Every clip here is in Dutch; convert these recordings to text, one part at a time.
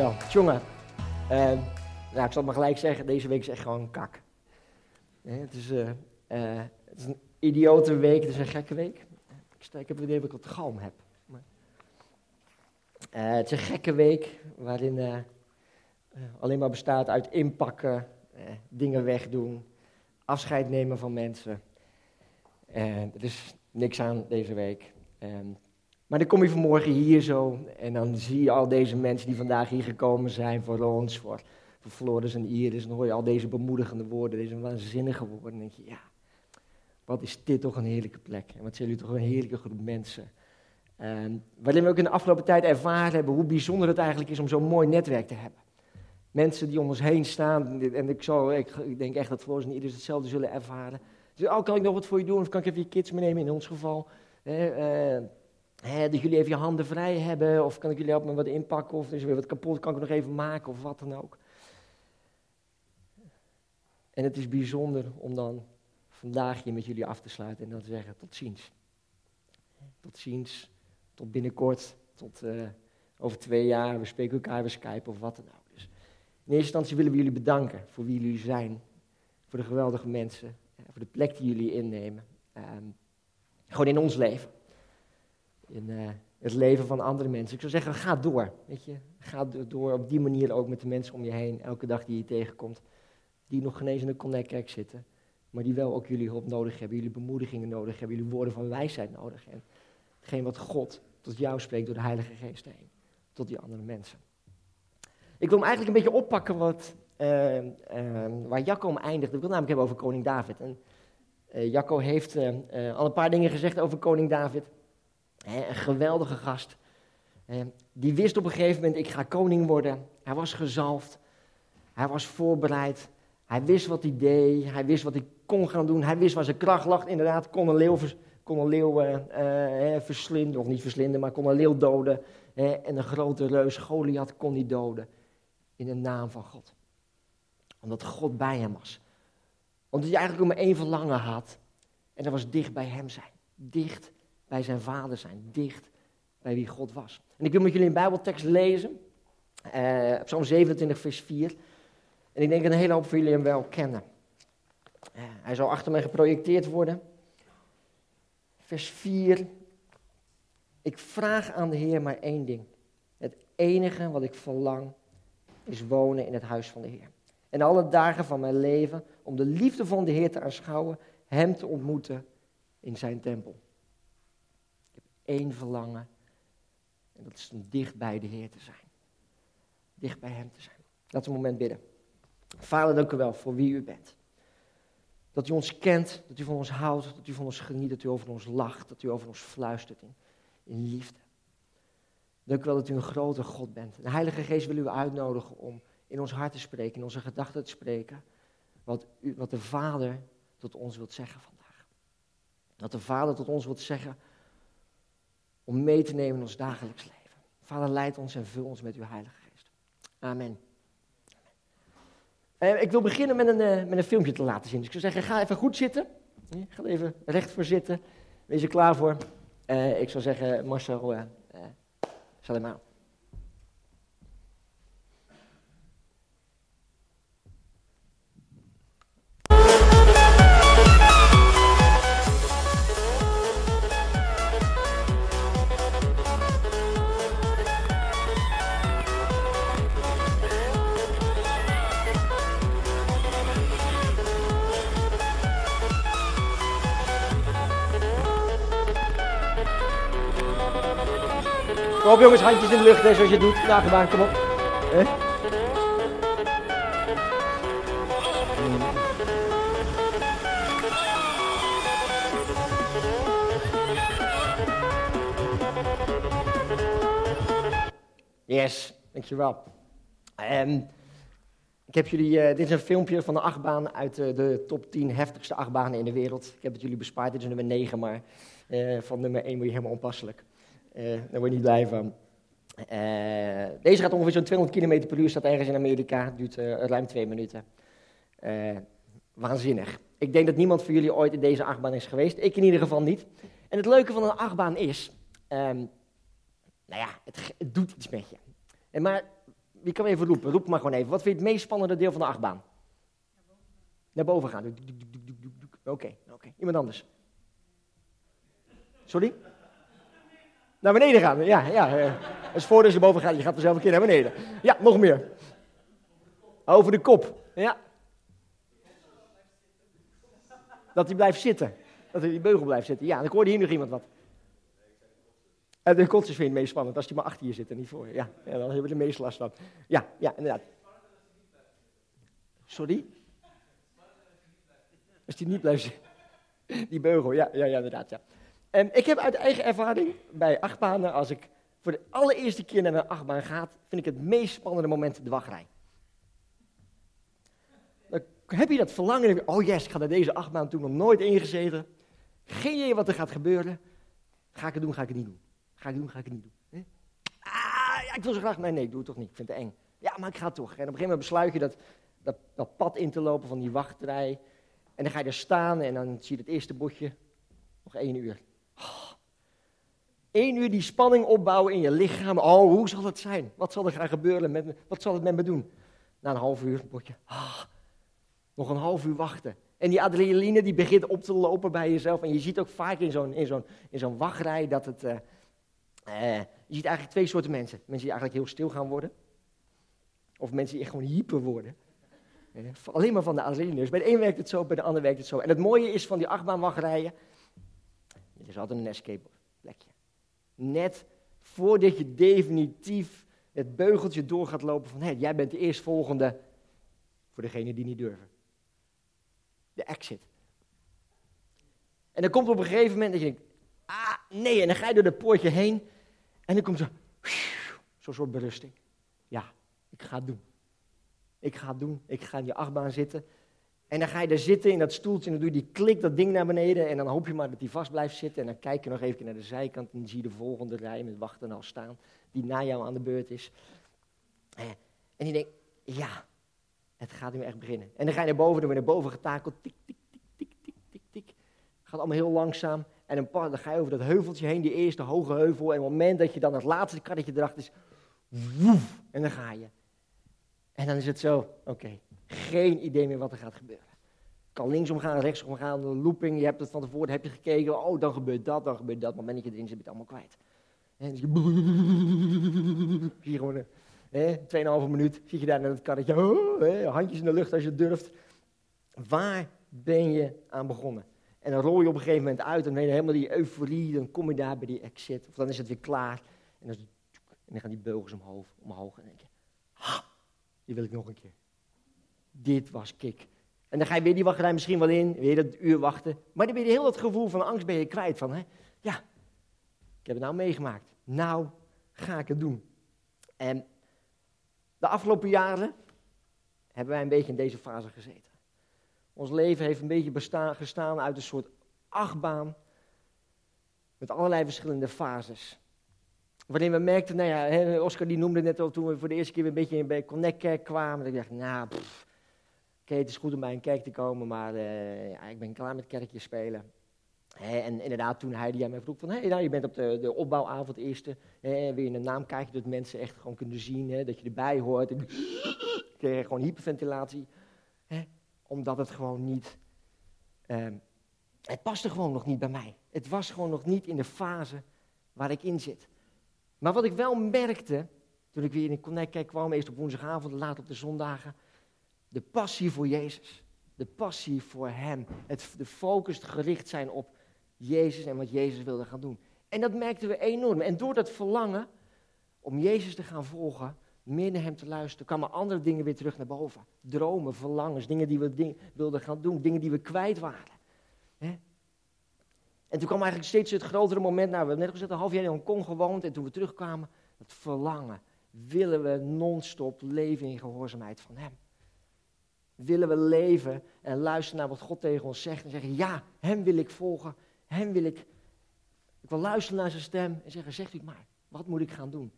Dankjewel. Jongen, uh, nou, ik zal maar gelijk zeggen, deze week is echt gewoon kak. het, is, uh, uh, het is een idiote week, het is een gekke week. Ik, heb het idee dat ik wat galm heb. Maar, het is een gekke week waarin alleen maar bestaat uit inpakken, dingen wegdoen, afscheid nemen van mensen. er is niks aan deze week. Um, maar dan kom je vanmorgen hier zo en dan zie je al deze mensen die vandaag hier gekomen zijn voor ons, voor, voor Floris en Iris. En dan hoor je al deze bemoedigende woorden, deze waanzinnige woorden. En denk je, ja, wat is dit toch een heerlijke plek. En wat zijn jullie toch een heerlijke groep mensen. En waarin we ook in de afgelopen tijd ervaren hebben hoe bijzonder het eigenlijk is om zo'n mooi netwerk te hebben. Mensen die om ons heen staan, en ik, zal, ik, ik denk echt dat Floris en Iris hetzelfde zullen ervaren. Dus, oh, kan ik nog wat voor je doen? Of kan ik even je kids meenemen in ons geval? Eh, dat jullie even je handen vrij hebben, of kan ik jullie helpen met wat inpakken, of is er weer wat kapot, kan ik nog even maken, of wat dan ook. En het is bijzonder om dan vandaag hier met jullie af te sluiten en dan te zeggen tot ziens. Tot ziens, tot binnenkort, tot uh, over twee jaar, we spreken elkaar, we Skype of wat dan ook. Dus in eerste instantie willen we jullie bedanken voor wie jullie zijn, voor de geweldige mensen, voor de plek die jullie innemen. Um, gewoon in ons leven in uh, het leven van andere mensen. Ik zou zeggen, ga door. Weet je? Ga door op die manier ook met de mensen om je heen, elke dag die je tegenkomt, die nog genezen in de Connect zitten, maar die wel ook jullie hulp nodig hebben, jullie bemoedigingen nodig hebben, jullie woorden van wijsheid nodig hebben. Hetgeen wat God tot jou spreekt door de Heilige Geest heen, tot die andere mensen. Ik wil hem eigenlijk een beetje oppakken wat, uh, uh, waar Jacco om eindigt. Ik wil namelijk hebben over koning David. En uh, Jacco heeft al een paar dingen gezegd over koning David een geweldige gast. die wist op een gegeven moment, ik ga koning worden. Hij was gezalfd. Hij was voorbereid. Hij wist wat hij deed. Hij wist wat hij kon gaan doen. Hij wist waar zijn kracht lag. Inderdaad, kon een leeuw, kon een leeuw uh, uh, verslinden. Of niet verslinden, maar kon een leeuw doden. en een grote reus, Goliath, kon hij doden. In de naam van God. Omdat God bij hem was. Omdat hij eigenlijk maar één verlangen had. En dat was dicht bij hem zijn. Dicht bij zijn vader zijn, dicht bij wie God was. En ik wil met jullie een Bijbeltekst lezen, uh, Psalm 27, vers 4. En ik denk dat een hele hoop van jullie hem wel kennen. Uh, hij zal achter mij geprojecteerd worden. Vers 4. Ik vraag aan de Heer maar één ding. Het enige wat ik verlang is wonen in het huis van de Heer. En alle dagen van mijn leven om de liefde van de Heer te aanschouwen, Hem te ontmoeten in zijn tempel één verlangen. En dat is om dicht bij de Heer te zijn. Dicht bij Hem te zijn. Laten we een moment bidden. Vader, dank u wel voor wie u bent. Dat u ons kent, dat u van ons houdt, dat u van ons geniet, dat u over ons lacht, dat u over ons fluistert in, in liefde. Dank u wel dat u een grote God bent. De Heilige Geest wil u uitnodigen om in ons hart te spreken, in onze gedachten te spreken, wat, u, wat de Vader tot ons wilt zeggen vandaag. Dat de Vader tot ons wilt zeggen om mee te nemen in ons dagelijks leven. Vader, leid ons en vul ons met uw Heilige Geest. Amen. Uh, ik wil beginnen met een, uh, met een filmpje te laten zien. Dus ik zou zeggen, ga even goed zitten. ga even recht voor zitten. Wees er klaar voor. Uh, ik zou zeggen, Marcel, uh, salam Kom op jongens, handjes in de lucht hè, zoals je doet. Nagebaan, kom op. He? Yes, dankjewel. Um, ik heb jullie, uh, dit is een filmpje van de achtbaan uit uh, de top 10 heftigste achtbanen in de wereld. Ik heb het jullie bespaard, dit is nummer 9, maar uh, van nummer 1 word je helemaal onpasselijk. Uh, daar word je niet blij van. Uh, deze gaat ongeveer zo'n 200 km per uur, staat ergens in Amerika, duurt uh, ruim twee minuten. waanzinnig. Ik denk dat niemand van jullie ooit in deze achtbaan is geweest, ik in ieder geval niet. En het leuke van een achtbaan is, um, nou ja, het, het, doet iets met je. En maar wie kan even roepen? Roep maar gewoon even. Wat vind je het meest spannende deel van de achtbaan? Naar boven gaan. Oké, oké. Iemand anders? Sorry? Naar beneden gaan. Ja, ja. Eh, is voor je boven gaat. Je gaat zelf een keer naar beneden. Ja, nog meer. Over de kop. Ja. Dat hij blijft zitten. Dat hij die beugel blijft zitten. Ja, dan hoorde hier nog iemand wat. En de kotsers vind je het meest spannend als hij maar achter je zit en niet voor je. Ja, dan hebben we de meest last van. Ja, ja, inderdaad. Sorry? Als die niet blijft zitten. Die beugel, ja, ja, ja inderdaad, ja. En ik heb uit eigen ervaring bij achtbanen, als ik voor de allereerste keer naar een achtbaan ga, vind ik het meest spannende moment de wachtrij. Dan heb je dat verlangen, oh yes, ik ga naar deze achtbaan toe, nog nooit ingezeten. Geen idee wat er gaat gebeuren. Ga ik het doen, ga ik het niet doen. Ga ik het doen, ga ik het niet doen. Ah, ik wil zo graag, nee, nee, ik doe het toch niet, ik vind het eng. Ja, maar ik ga toch. En op een gegeven moment besluit je dat, dat, dat pad in te lopen van die wachtrij. En dan ga je er staan en dan zie je het eerste bordje. Nog één uur. Eén uur die spanning opbouwen in je lichaam. Oh, hoe zal het zijn? Wat zal er gaan gebeuren? Wat zal het met me doen? Na een half uur word je, ah, nog een half uur wachten. En die adrenaline die begint op te lopen bij jezelf. En je ziet ook vaak in zo'n, in zo'n, in zo'n wachtrij dat het... Uh, uh, je ziet eigenlijk twee soorten mensen. Mensen die eigenlijk heel stil gaan worden. Of mensen die echt gewoon hyper worden. Uh, alleen maar van de adrenaline. Dus bij de een werkt het zo, bij de ander werkt het zo. En het mooie is van die achtbaanwachtrijen... Er is altijd een escape plekje net voordat je definitief het beugeltje door gaat lopen van, hé, jij bent de eerstvolgende voor degene die niet durven. De exit. En dan komt op een gegeven moment dat je denkt, ah, nee, en dan ga je door dat poortje heen en dan komt zo, zo'n soort berusting. Ja, ik ga het doen. Ik ga het doen. Ik ga in die achtbaan zitten. En dan ga je daar zitten in dat stoeltje en dan doe je die klik dat ding naar beneden en dan hoop je maar dat die vast blijft zitten. En dan kijk je nog even naar de zijkant en dan zie je de volgende rij met wachten al staan, die na jou aan de beurt is. En die denkt, ja, het gaat nu echt beginnen. En dan ga je naar boven, dan weer naar boven getakeld, tik, tik, tik, tik, tik, tik, tik. Gaat allemaal heel langzaam. En dan, ga je over dat heuveltje heen, die eerste hoge heuvel. En op het moment dat je dan het laatste karretje erachter is, woef, en dan ga je. En dan is het zo, oké, geen idee meer wat er gaat gebeuren. Kan linksom gaan, rechtsom gaan, een looping, je hebt het van tevoren, heb je gekeken, oh dan gebeurt dat, dan gebeurt dat, maar ben je erin zit, het allemaal kwijt. En dus je, je gewoon, tweeënhalve minuut, zie je daar in het karretje, oh, handjes in de lucht als je durft. Waar ben je aan begonnen? En dan rol je op een gegeven moment uit en dan helemaal die euforie, dan kom je daar bij die exit, of dan is het weer klaar. En dan, en gaan die beugels omhoog, omhoog en dan denk je, ha, die wil ik nog een keer. Dit was kick. En dan ga je weer die wachtrij misschien wel in, weer dat uur wachten. Maar dan ben je heel dat gevoel van angst ben je kwijt. Van, hè? ja, ik heb het nou meegemaakt. Nou ga ik het doen. En de afgelopen jaren hebben wij een beetje in deze fase gezeten. Ons leven heeft een beetje bestaan, gestaan uit een soort achtbaan. Met allerlei verschillende fases. Waarin we merkten, nou ja, Oscar die noemde net al toen we voor de eerste keer weer een beetje bij Connect kwamen. Dat ik dacht, nou, het is goed om bij een kerk te komen, maar uh, ja, ik ben klaar met kerkjes spelen. en inderdaad, toen hij mij vroeg van, hé, hey, nou, je bent op de, de opbouwavond eerste, hè, weer in een naamkaartje, dat mensen echt gewoon kunnen zien, dat je erbij hoort. En kreeg gewoon hyperventilatie, omdat het gewoon niet, uh, het paste gewoon nog niet bij mij. Het was gewoon nog niet in de fase waar ik in zit. Maar wat ik wel merkte, toen ik weer in Connect kwam, eerst op woensdagavond, later op de zondagen, de passie voor Jezus. De passie voor Hem. Het, de focus gericht zijn op Jezus en wat Jezus wilde gaan doen. En dat merkten we enorm. En door dat verlangen om Jezus te gaan volgen, meer naar Hem te luisteren, kwamen andere dingen weer terug naar boven. Dromen, verlangens, dingen die we wilden gaan doen, dingen die we kwijt waren. En toen kwam eigenlijk steeds het grotere moment, nou we hebben net gezegd, een half jaar in Hongkong gewoond en toen we terugkwamen, het verlangen. Willen we non-stop leven in gehoorzaamheid van Hem? Willen we leven en luisteren naar wat God tegen ons zegt en zeggen, ja, hem wil ik volgen, hem wil ik, ik wil luisteren naar zijn stem en zeggen, zegt u maar, wat moet ik gaan doen?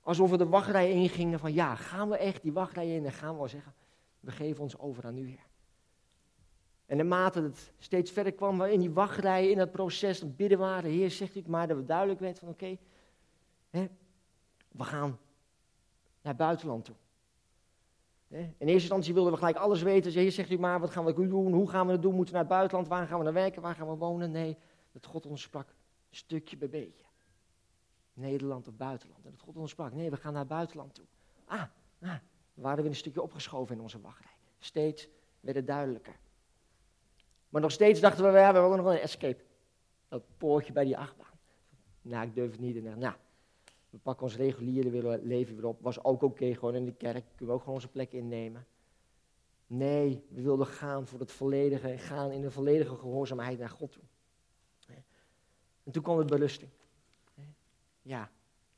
Alsof we de wachtrij ingingen van, ja, gaan we echt die wachtrij in en gaan we zeggen, we geven ons over aan u, Heer. En naarmate het steeds verder kwam, in die wachtrij, in dat proces, het bidden waren, Heer, zegt u maar, dat we duidelijk weten van, oké, we gaan naar het buitenland toe. In eerste instantie wilden we gelijk alles weten. Heer, zegt u maar, wat gaan we doen? Hoe gaan we het doen? Moeten we naar het buitenland? Waar gaan we naar werken? Waar gaan we wonen? Nee, dat God ons sprak, stukje bij beetje. Nederland of buitenland. En dat God ons sprak, nee, we gaan naar het buitenland toe. Ah, ah, we waren weer een stukje opgeschoven in onze wachtrij. Steeds werd het duidelijker. Maar nog steeds dachten we, we hebben nog een escape. Dat poortje bij die achtbaan. Nou, ik durf het niet. En nou, we pakken ons reguliere leven weer op. Was ook oké, gewoon in de kerk. Kunnen we ook gewoon onze plek innemen. Nee, we wilden gaan voor het volledige, gaan in de volledige gehoorzaamheid naar God toe. En toen kwam het berusting. Ja,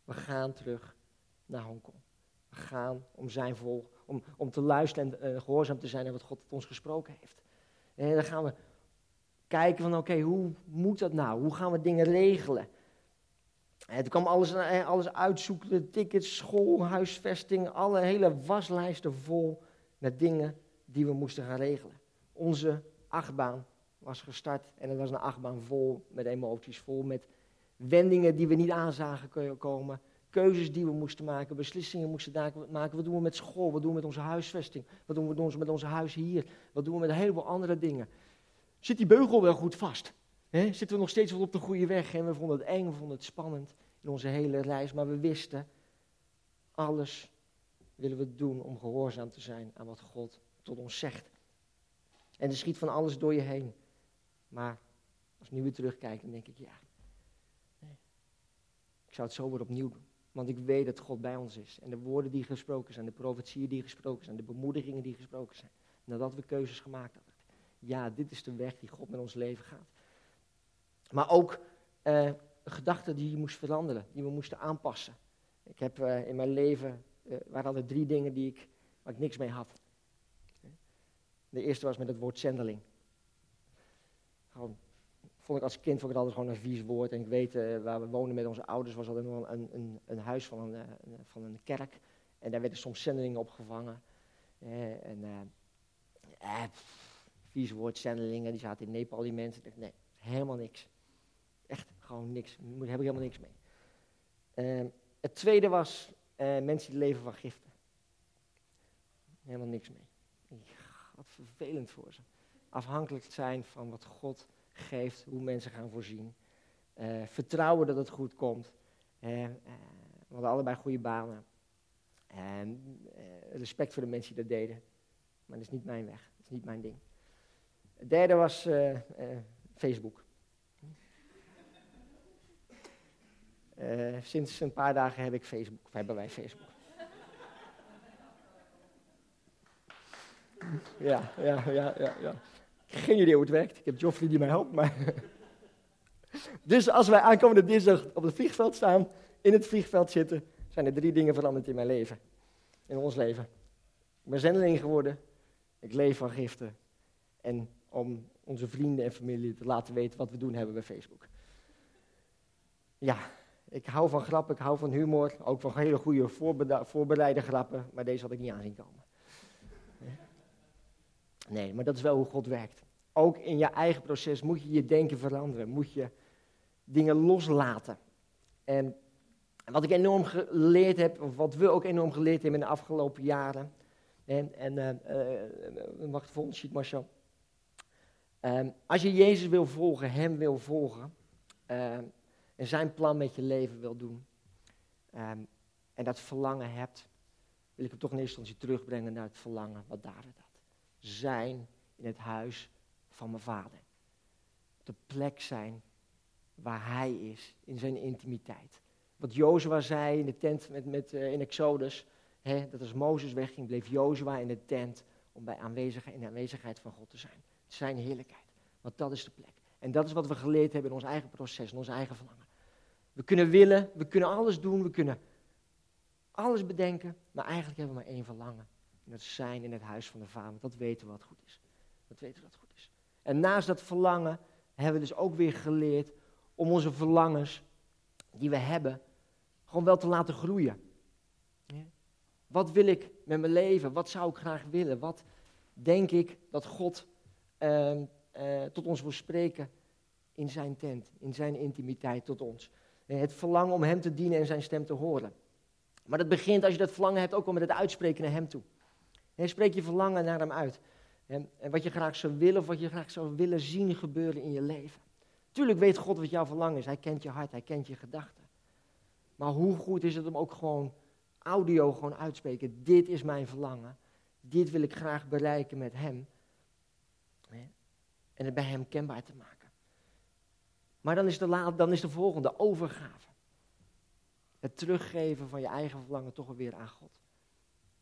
we gaan terug naar Hongkong. We gaan om zijn volk, om, om te luisteren en uh, gehoorzaam te zijn naar wat God ons gesproken heeft. En dan gaan we kijken van oké, hoe moet dat nou? Hoe gaan we dingen regelen? En toen kwam alles, eh, alles uitzoeken, tickets, school, huisvesting, alle hele waslijsten vol met dingen die we moesten gaan regelen. Onze achtbaan was gestart en het was een achtbaan vol met emoties, vol met wendingen die we niet aanzagen komen, keuzes die we moesten maken, beslissingen moesten maken. Wat doen we met school? Wat doen we met onze huisvesting? Wat doen we met onze huis hier? Wat doen we met een heleboel andere dingen? Zit die beugel wel goed vast? Zitten we nog steeds wel op de goede weg? En we vonden het eng, we vonden het spannend in onze hele reis, maar we wisten, alles willen we doen om gehoorzaam te zijn aan wat God tot ons zegt. En er schiet van alles door je heen. Maar als nu weer terugkijken, dan denk ik, ja, nee. ik zou het zo weer opnieuw doen. Want ik weet dat God bij ons is. En de woorden die gesproken zijn, de profetieën die gesproken zijn, de bemoedigingen die gesproken zijn. Nadat we keuzes gemaakt hadden. Ja, dit is de weg die God met ons leven gaat. Maar ook uh, gedachten die je moest veranderen, die we moesten aanpassen. Ik heb uh, in mijn leven, uh, waren er drie dingen die ik, waar ik niks mee had. De eerste was met het woord zendeling. Gewoon, vond ik als kind vond ik het altijd gewoon een vies woord. En ik weet, waar we woonden met onze ouders was altijd nog een, een, een huis van een, van een kerk. En daar werden soms zendelingen opgevangen. en eh, vies woord, zendelingen, die zaten in Nepal, die mensen. Nee, helemaal niks. Gewoon niks. Daar heb ik helemaal niks mee. Uh, het tweede was uh, mensen die leven van giften. Helemaal niks mee. Wat vervelend voor ze. Afhankelijk zijn van wat God geeft, hoe mensen gaan voorzien. Uh, vertrouwen dat het goed komt. we hadden allebei goede banen. En respect voor de mensen die dat deden. Maar dat is niet mijn weg. Dat is niet mijn ding. Het derde was Facebook. Uh, sinds een paar dagen heb ik Facebook, of hebben wij Facebook. ja, ja, ja, ja, ja. Geen idee hoe het werkt. Ik heb Joffrey die mij helpt, maar... dus als wij aankomende dinsdag op het vliegveld staan, in het vliegveld zitten, zijn er drie dingen veranderd in mijn leven. In ons leven. Ik ben zendeling geworden. Ik leef van giften. En om onze vrienden en familie te laten weten wat we doen, hebben we Facebook. Ja, ik hou van grappen, ik hou van humor. Ook van hele goede voorbereide grappen. Maar deze had ik niet aanzien komen. Nee, maar dat is wel hoe God werkt. Ook in je eigen proces moet je je denken veranderen. Moet je dingen loslaten. En wat ik enorm geleerd heb, of wat we ook enorm geleerd hebben in de afgelopen jaren. En, en uh, uh, wacht, volgende sheet. Um, als je Jezus wil volgen, Hem wil volgen, uh, en zijn plan met je leven wil doen, um, en dat verlangen hebt, wil ik hem toch in eerste instantie terugbrengen naar het verlangen wat David had. Zijn in het huis van mijn vader. De plek zijn waar hij is, in zijn intimiteit. Wat Jozua zei in de tent met, met, uh, in Exodus, hè, dat als Mozes wegging, bleef Jozua in de tent om bij aanwezigheid, in de aanwezigheid van God te zijn. Zijn heerlijkheid. Want dat is de plek. En dat is wat we geleerd hebben in ons eigen proces, in ons eigen verlangen. We kunnen willen, we kunnen alles doen, we kunnen alles bedenken, maar eigenlijk hebben we maar één verlangen. En dat zijn in het huis van de Vader. Dat weten we wat goed is. Dat weten we wat goed is. En naast dat verlangen hebben we dus ook weer geleerd om onze verlangens die we hebben, gewoon wel te laten groeien. Wat wil ik met mijn leven? Wat zou ik graag willen? Wat denk ik dat God uh, uh, tot ons wil spreken in zijn tent, in zijn intimiteit tot ons? Het verlangen om Hem te dienen en Zijn stem te horen. Maar dat begint als je dat verlangen hebt ook wel met het uitspreken naar hem toe. En spreek je verlangen naar hem uit. En, en wat je graag zou willen of wat je graag zou willen zien gebeuren in je leven. Tuurlijk weet God wat jouw verlangen is. Hij kent je hart, hij kent je gedachten. Maar hoe goed is het om ook gewoon audio gewoon uitspreken. Dit is mijn verlangen. Dit wil ik graag bereiken met hem. En het bij hem kenbaar te maken. Maar dan is de, dan is de volgende overgave. Het teruggeven van je eigen verlangen toch weer aan God.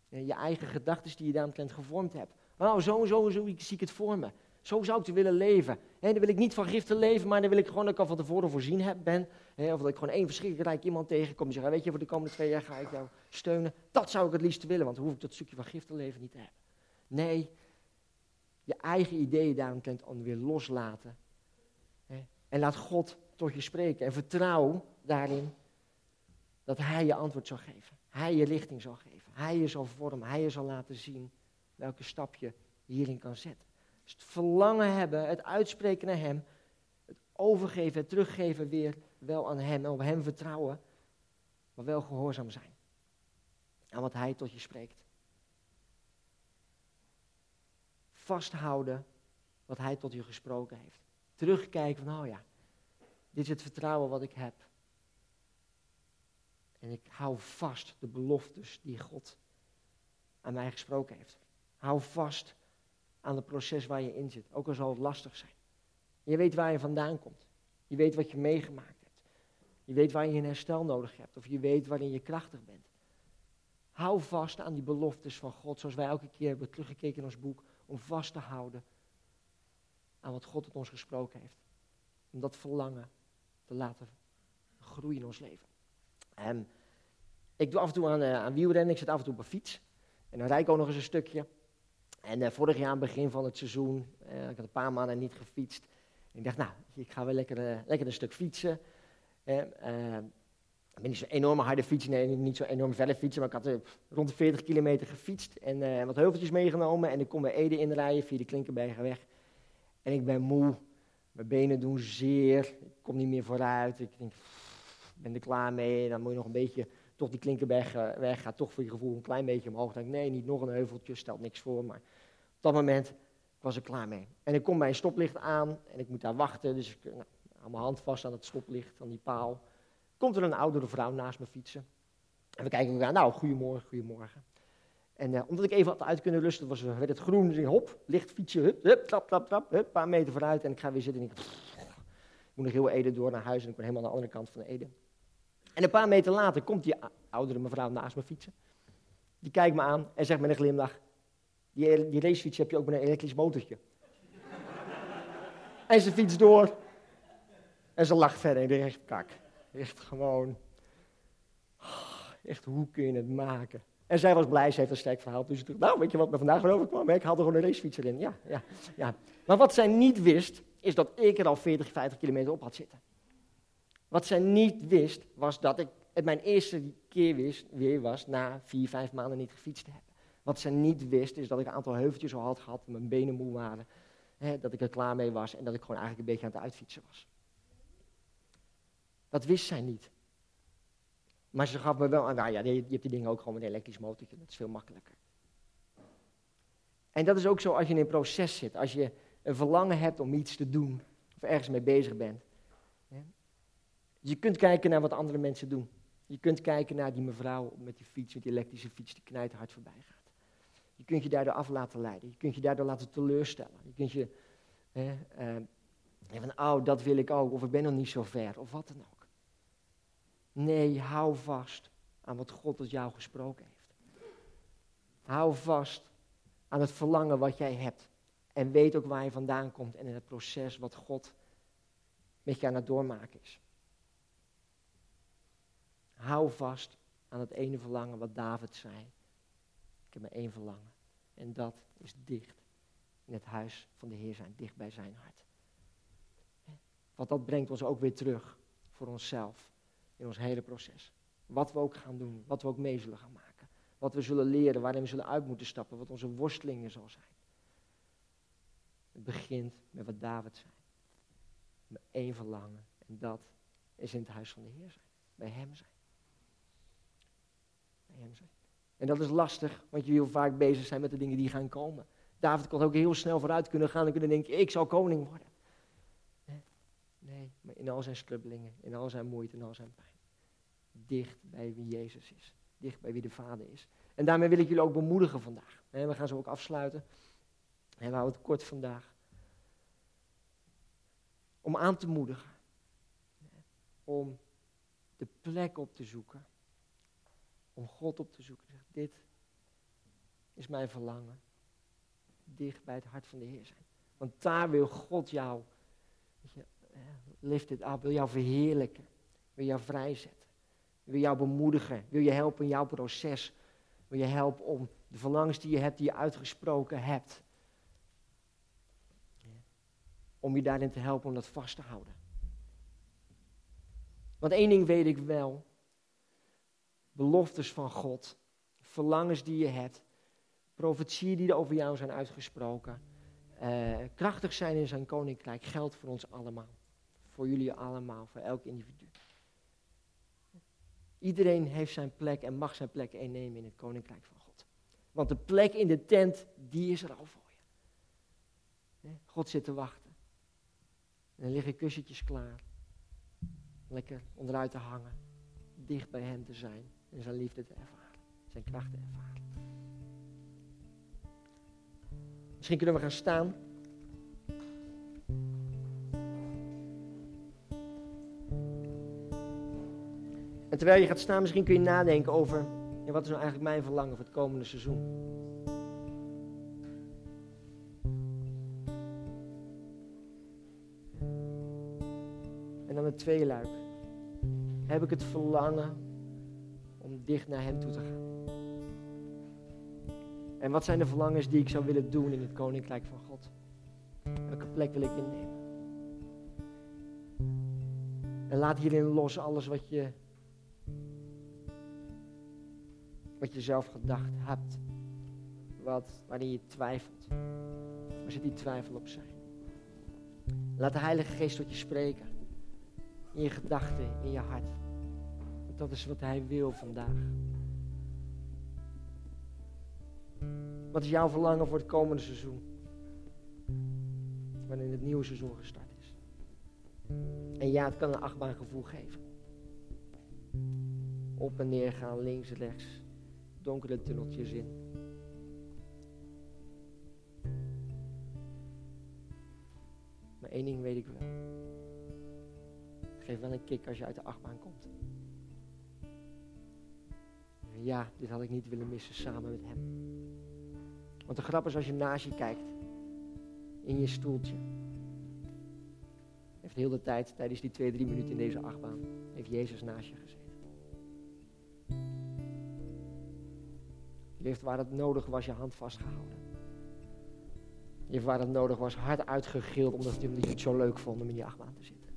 Je eigen gedachten die je daaromtrent gevormd hebt. Nou, zo en zo zo zie ik het voor me. Zo zou ik te willen leven. En dan wil ik niet van giften leven, maar dan wil ik gewoon dat ik al van tevoren voorzien heb, ben. of dat ik gewoon één verschrikkelijk rijk iemand tegenkom en zeg, weet je, voor de komende twee jaar ga ik jou steunen. Dat zou ik het liefst willen, want dan hoef ik dat stukje van giften leven niet te hebben. Nee, je eigen ideeën daaromtrent weer loslaten. En laat God tot je spreken. En vertrouw daarin dat Hij je antwoord zal geven. Hij je richting zal geven. Hij je zal vormen. Hij je zal laten zien welke stap je hierin kan zetten. Dus het verlangen hebben, het uitspreken naar Hem, het overgeven, het teruggeven weer wel aan Hem en op Hem vertrouwen, maar wel gehoorzaam zijn aan wat Hij tot je spreekt. Vasthouden wat Hij tot je gesproken heeft. Terugkijken van, oh ja, dit is het vertrouwen wat ik heb. En ik hou vast de beloftes die God aan mij gesproken heeft. Hou vast aan het proces waar je in zit, ook al zal het lastig zijn. Je weet waar je vandaan komt. Je weet wat je meegemaakt hebt. Je weet waar je een herstel nodig hebt. Of je weet waarin je krachtig bent. Hou vast aan die beloftes van God, zoals wij elke keer hebben teruggekeken in ons boek, om vast te houden aan wat God tot ons gesproken heeft. Om dat verlangen te laten groeien in ons leven. En ik doe af en toe aan, uh, aan wielrennen, ik zit af en toe op een fiets. En dan rijd ik ook nog eens een stukje. En uh, vorig jaar, begin van het seizoen, uh, ik had een paar maanden niet gefietst. Ik dacht, nou, ik ga wel lekker, lekker een stuk fietsen. ik ben niet zo'n enorme harde fietser, nee, niet zo'n enorm felle fietser, maar ik had rond de 40 kilometer gefietst en wat heuveltjes meegenomen. En ik kon bij Ede inrijden via de Klinkenbergenweg. En ik ben moe, mijn benen doen zeer, ik kom niet meer vooruit. Ik denk, ben er klaar mee, dan moet je nog een beetje toch die Klinkenberg weg gaat, toch voor je gevoel een klein beetje omhoog. Dan denk ik, nee, niet nog een heuveltje, stelt niks voor. Maar op dat moment was ik klaar mee. En ik kom bij een stoplicht aan en ik moet daar wachten. Dus ik nou, mijn hand vast aan het stoplicht, aan die paal. Komt er een oudere vrouw naast me fietsen. En we kijken elkaar, nou, goedemorgen, goedemorgen. En uh, omdat ik even had uit kunnen rusten, was, werd het groen, dus ik, hop, licht fietsen, hup, hup, trap, trap, trap, hup, een paar meter vooruit. En ik ga weer zitten en ik, ik moet nog heel Ede door naar huis en ik ben helemaal aan de andere kant van Ede. En een paar meter later komt die oudere mevrouw naast me fietsen. Die kijkt me aan en zegt met een glimlach, die, die racefiets heb je ook met een elektrisch motortje. en ze fietst door. En ze lacht verder. En ik echt, kak. Echt gewoon. Echt, hoe kun je het maken? En zij was blij, ze heeft een sterk verhaal. Dus ik dacht, nou, weet je wat me vandaag over kwam? Ik haalde gewoon een racefiets erin. Ja, ja, ja. Maar wat zij niet wist, is dat ik er al 40, 50 kilometer op had zitten. Wat zij niet wist, was dat ik het mijn eerste keer wist, weer was na vier, vijf maanden niet gefietst te hebben. Wat ze niet wist, is dat ik een aantal heuveltjes al had gehad, mijn benen moe waren, hè, dat ik er klaar mee was en dat ik gewoon eigenlijk een beetje aan het uitfietsen was. Dat wist zij niet. Maar ze gaf me wel aan, nou ja, je hebt die dingen ook gewoon met een elektrisch motortje, dat is veel makkelijker. En dat is ook zo als je in een proces zit, als je een verlangen hebt om iets te doen, of ergens mee bezig bent. Je kunt kijken naar wat andere mensen doen. Je kunt kijken naar die mevrouw met die fiets, met die elektrische fiets, die knijterhard voorbij gaat. Je kunt je daardoor af laten leiden. Je kunt je daardoor laten teleurstellen. Je kunt je hè, uh, van, oh, dat wil ik ook, of ik ben nog niet zo ver, of wat dan ook. Nee, hou vast aan wat God tot jou gesproken heeft. Hou vast aan het verlangen wat jij hebt. En weet ook waar je vandaan komt en in het proces wat God met je aan het doormaken is. Hou vast aan het ene verlangen wat David zei. Ik heb maar één verlangen. En dat is dicht in het huis van de Heer zijn, dicht bij zijn hart. Want dat brengt ons ook weer terug voor onszelf in ons hele proces. Wat we ook gaan doen, wat we ook mee zullen gaan maken. Wat we zullen leren, waarin we zullen uit moeten stappen, wat onze worstelingen zal zijn. Het begint met wat David zei. Met één verlangen. En dat is in het huis van de Heer zijn. Bij hem zijn. hem zijn. En dat is lastig, want je wil vaak bezig zijn met de dingen die gaan komen. David kon ook heel snel vooruit kunnen gaan en kunnen denken, ik zal koning worden. In al zijn strubbelingen, in al zijn moeite, in al zijn pijn. Dicht bij wie Jezus is. Dicht bij wie de Vader is. En daarmee wil ik jullie ook bemoedigen vandaag. We gaan zo ook afsluiten. En we houden het kort vandaag. Om aan te moedigen. Om de plek op te zoeken. Om God op te zoeken. Dit is mijn verlangen. Dicht bij het hart van de Heer zijn. Want daar wil God jou, lift it up, wil jou verheerlijken. Wil jou vrijzetten. Wil jou bemoedigen. Wil je helpen in jouw proces. Wil je helpen om de verlangens die je hebt, die je uitgesproken hebt. Om je daarin te helpen om dat vast te houden. Want één ding weet ik wel. Beloftes van God. Verlangens die je hebt. Profetieën die er over jou zijn uitgesproken. Uh, krachtig zijn in zijn koninkrijk geldt voor ons allemaal. Voor jullie allemaal, voor elk individu. Iedereen heeft zijn plek en mag zijn plek innemen in het koninkrijk van God. Want de plek in de tent, die is er al voor je. God zit te wachten. En er liggen kussentjes klaar. Lekker onderuit te hangen. Dicht bij hem te zijn. En zijn liefde te ervaren. Zijn kracht te ervaren. Misschien kunnen we gaan staan. En terwijl je gaat staan, misschien kun je nadenken over, ja, wat is nou eigenlijk mijn verlangen voor het komende seizoen? En dan het tweede luik. Heb ik het verlangen om dicht naar Hem toe te gaan? En wat zijn de verlangens die ik zou willen doen in het Koninkrijk van God? Welke plek wil ik innemen? En laat hierin los alles wat je wat je zelf gedacht hebt. Wat, waarin je twijfelt. Waar zit die twijfel op zijn? Laat de Heilige Geest tot je spreken. In je gedachten, in je hart. Want dat is wat Hij wil vandaag. Wat is jouw verlangen voor het komende seizoen? Wanneer het nieuwe seizoen gestart is. En ja, het kan een achtbaan gevoel geven. Op en neer gaan, links en rechts donkere tunneltjes in. Maar één ding weet ik wel. Het geeft wel een kick als je uit de achtbaan komt. Ja, dit had ik niet willen missen samen met hem. Want de grap is als je naast je kijkt, in je stoeltje. Heeft heel de tijd, tijdens die twee, drie minuten in deze achtbaan, heeft Jezus naast je gezeten. Je heeft waar het nodig was je hand vastgehouden. Je heeft waar het nodig was hard uitgegild omdat je het zo leuk vond om in die achtbaan te zitten.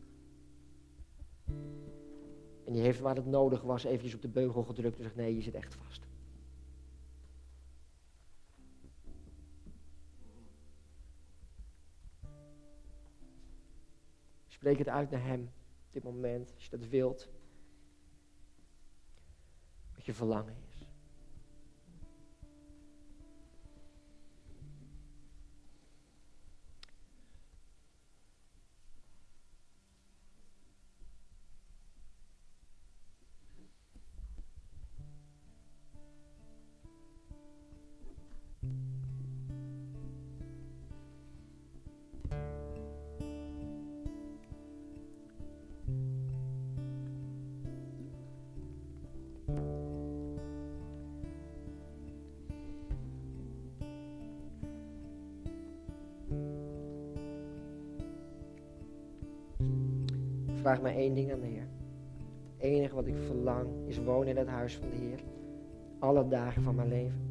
En je heeft waar het nodig was eventjes op de beugel gedrukt en zegt nee, je zit echt vast. Spreek het uit naar hem op dit moment, als je dat wilt. Wat je verlangen vraag maar één ding aan de Heer. Het enige wat ik verlang is wonen in het huis van de Heer. Alle dagen van mijn leven.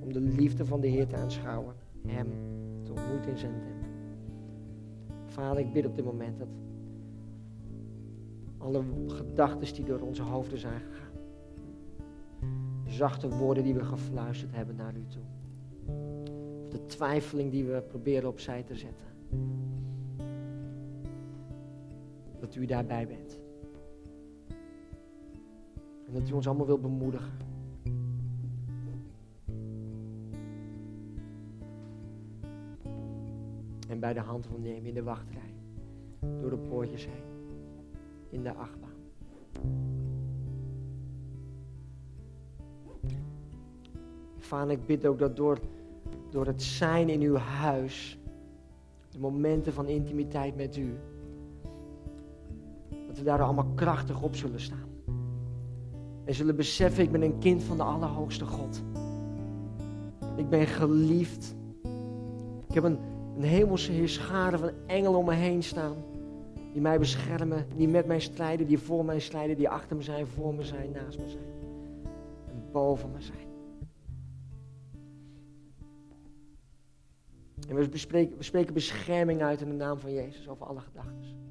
Om de liefde van de Heer te aanschouwen. Hem te ontmoeten in zijn tempel. Vader, ik bid op dit moment dat alle gedachten die door onze hoofden zijn gegaan. Zachte woorden die we gefluisterd hebben naar u toe. Of de twijfeling die we proberen opzij te zetten dat u daarbij bent. En dat u ons allemaal wil bemoedigen. En bij de hand wil nemen in de wachtrij. Door de poortjes heen. In de achtbaan. Vader, ik bid ook dat door, door het zijn in uw huis, de momenten van intimiteit met u, we daar allemaal krachtig op zullen staan. En zullen beseffen, ik ben een kind van de Allerhoogste God. Ik ben geliefd. Ik heb een, een hemelse heerschade van engelen om me heen staan. Die mij beschermen, die met mij strijden, die voor mij strijden, die achter me zijn, voor me zijn, naast me zijn. En boven me zijn. En we, we spreken bescherming uit in de naam van Jezus over alle gedachten.